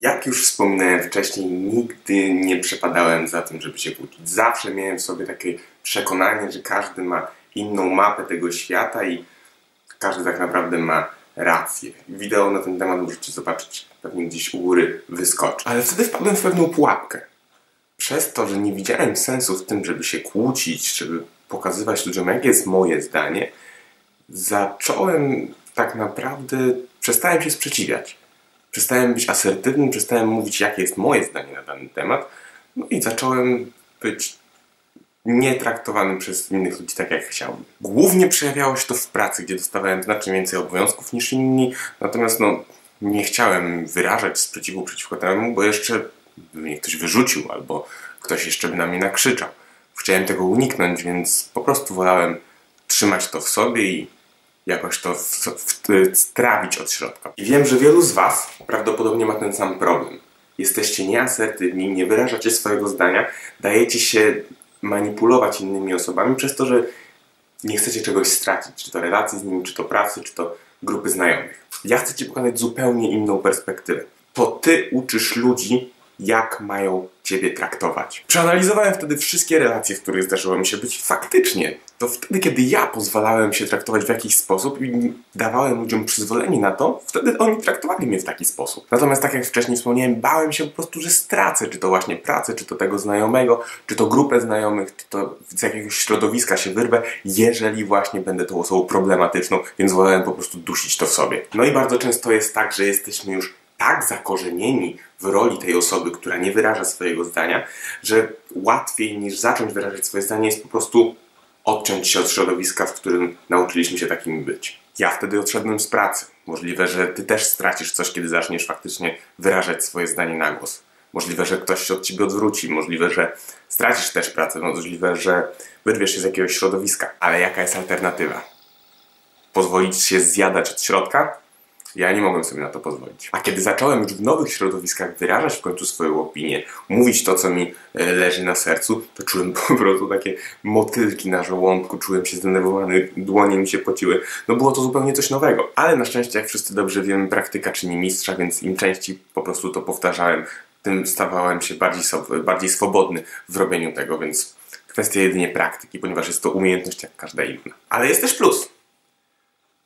Jak już wspominałem wcześniej, nigdy nie przepadałem za tym, żeby się kłócić. Zawsze miałem w sobie takie przekonanie, że każdy ma inną mapę tego świata i każdy tak naprawdę ma rację. Wideo na ten temat możecie zobaczyć pewnie gdzieś u góry wyskoczy. Ale wtedy wpadłem w pewną pułapkę. Przez to, że nie widziałem sensu w tym, żeby się kłócić, żeby pokazywać ludziom, jakie jest moje zdanie, zacząłem tak naprawdę, przestałem się sprzeciwiać przestałem być asertywny, przestałem mówić, jakie jest moje zdanie na dany temat, no i zacząłem być nietraktowany przez innych ludzi tak, jak chciałbym. Głównie przejawiało się to w pracy, gdzie dostawałem znacznie więcej obowiązków niż inni, natomiast no, nie chciałem wyrażać sprzeciwu przeciwko temu, bo jeszcze by mnie ktoś wyrzucił albo ktoś jeszcze by na mnie nakrzyczał. Chciałem tego uniknąć, więc po prostu wolałem trzymać to w sobie i jakoś to strawić od środka. I wiem, że wielu z Was prawdopodobnie ma ten sam problem. Jesteście nieasertywni, nie wyrażacie swojego zdania, dajecie się manipulować innymi osobami przez to, że nie chcecie czegoś stracić, czy to relacji z nimi, czy to pracy, czy to grupy znajomych. Ja chcę Ci pokazać zupełnie inną perspektywę. To Ty uczysz ludzi, jak mają Ciebie traktować. Przeanalizowałem wtedy wszystkie relacje, w których zdarzyło mi się być. Faktycznie, to wtedy, kiedy ja pozwalałem się traktować w jakiś sposób i dawałem ludziom przyzwolenie na to, wtedy oni traktowali mnie w taki sposób. Natomiast, tak jak wcześniej wspomniałem, bałem się po prostu, że stracę, czy to właśnie pracę, czy to tego znajomego, czy to grupę znajomych, czy to z jakiegoś środowiska się wyrwę, jeżeli właśnie będę tą osobą problematyczną, więc wolałem po prostu dusić to w sobie. No i bardzo często jest tak, że jesteśmy już tak zakorzenieni w roli tej osoby, która nie wyraża swojego zdania, że łatwiej niż zacząć wyrażać swoje zdanie jest po prostu odciąć się od środowiska, w którym nauczyliśmy się takimi być. Ja wtedy odszedłem z pracy. Możliwe, że ty też stracisz coś, kiedy zaczniesz faktycznie wyrażać swoje zdanie na głos. Możliwe, że ktoś się od ciebie odwróci, możliwe, że stracisz też pracę, możliwe, że wyrwiesz się z jakiegoś środowiska. Ale jaka jest alternatywa? Pozwolić się zjadać od środka? Ja nie mogłem sobie na to pozwolić. A kiedy zacząłem już w nowych środowiskach wyrażać w końcu swoją opinię, mówić to, co mi e, leży na sercu, to czułem po prostu takie motylki na żołądku, czułem się zdenerwowany, dłonie mi się pociły. No było to zupełnie coś nowego. Ale na szczęście, jak wszyscy dobrze wiemy, praktyka czyni mistrza, więc im częściej po prostu to powtarzałem, tym stawałem się bardziej, bardziej swobodny w robieniu tego, więc kwestia jedynie praktyki, ponieważ jest to umiejętność jak każda inna. Ale jest też plus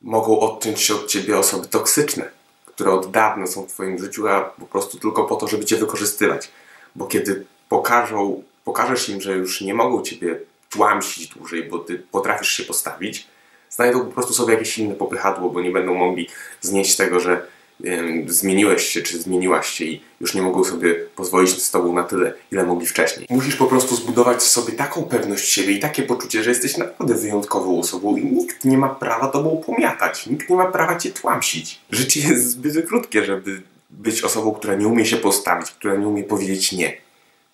mogą odciąć się od ciebie osoby toksyczne, które od dawna są w twoim życiu, a po prostu tylko po to, żeby cię wykorzystywać. Bo kiedy pokażą, pokażesz im, że już nie mogą ciebie tłamsić dłużej, bo ty potrafisz się postawić, znajdą po prostu sobie jakieś inne popychadło, bo nie będą mogli znieść tego, że zmieniłeś się, czy zmieniłaś się i już nie mogą sobie pozwolić z tobą na tyle, ile mogli wcześniej. Musisz po prostu zbudować w sobie taką pewność siebie i takie poczucie, że jesteś naprawdę wyjątkową osobą i nikt nie ma prawa tobą pomiatać, nikt nie ma prawa cię tłamsić. Życie jest zbyt krótkie, żeby być osobą, która nie umie się postawić, która nie umie powiedzieć nie.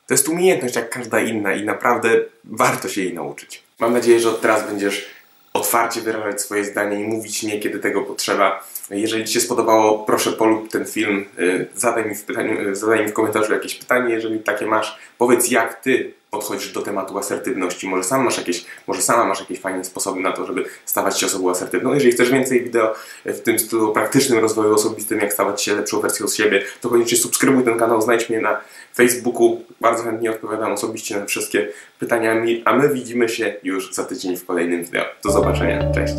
To jest umiejętność jak każda inna i naprawdę warto się jej nauczyć. Mam nadzieję, że od teraz będziesz otwarcie wyrażać swoje zdanie i mówić nie, kiedy tego potrzeba jeżeli Ci się spodobało, proszę polub ten film, y, zadaj mi w, pytaniu, y, zadaj mi w komentarzu jakieś pytanie, jeżeli takie masz. Powiedz, jak Ty podchodzisz do tematu asertywności. Może sam masz jakieś, może sama masz jakieś fajne sposoby na to, żeby stawać się osobą asertywną. Jeżeli chcesz więcej wideo w tym stylu praktycznym rozwoju osobistym, jak stawać się lepszą wersją z siebie, to koniecznie subskrybuj ten kanał, znajdź mnie na Facebooku. Bardzo chętnie odpowiadam osobiście na wszystkie pytania, a my widzimy się już za tydzień w kolejnym wideo. Do zobaczenia. Cześć!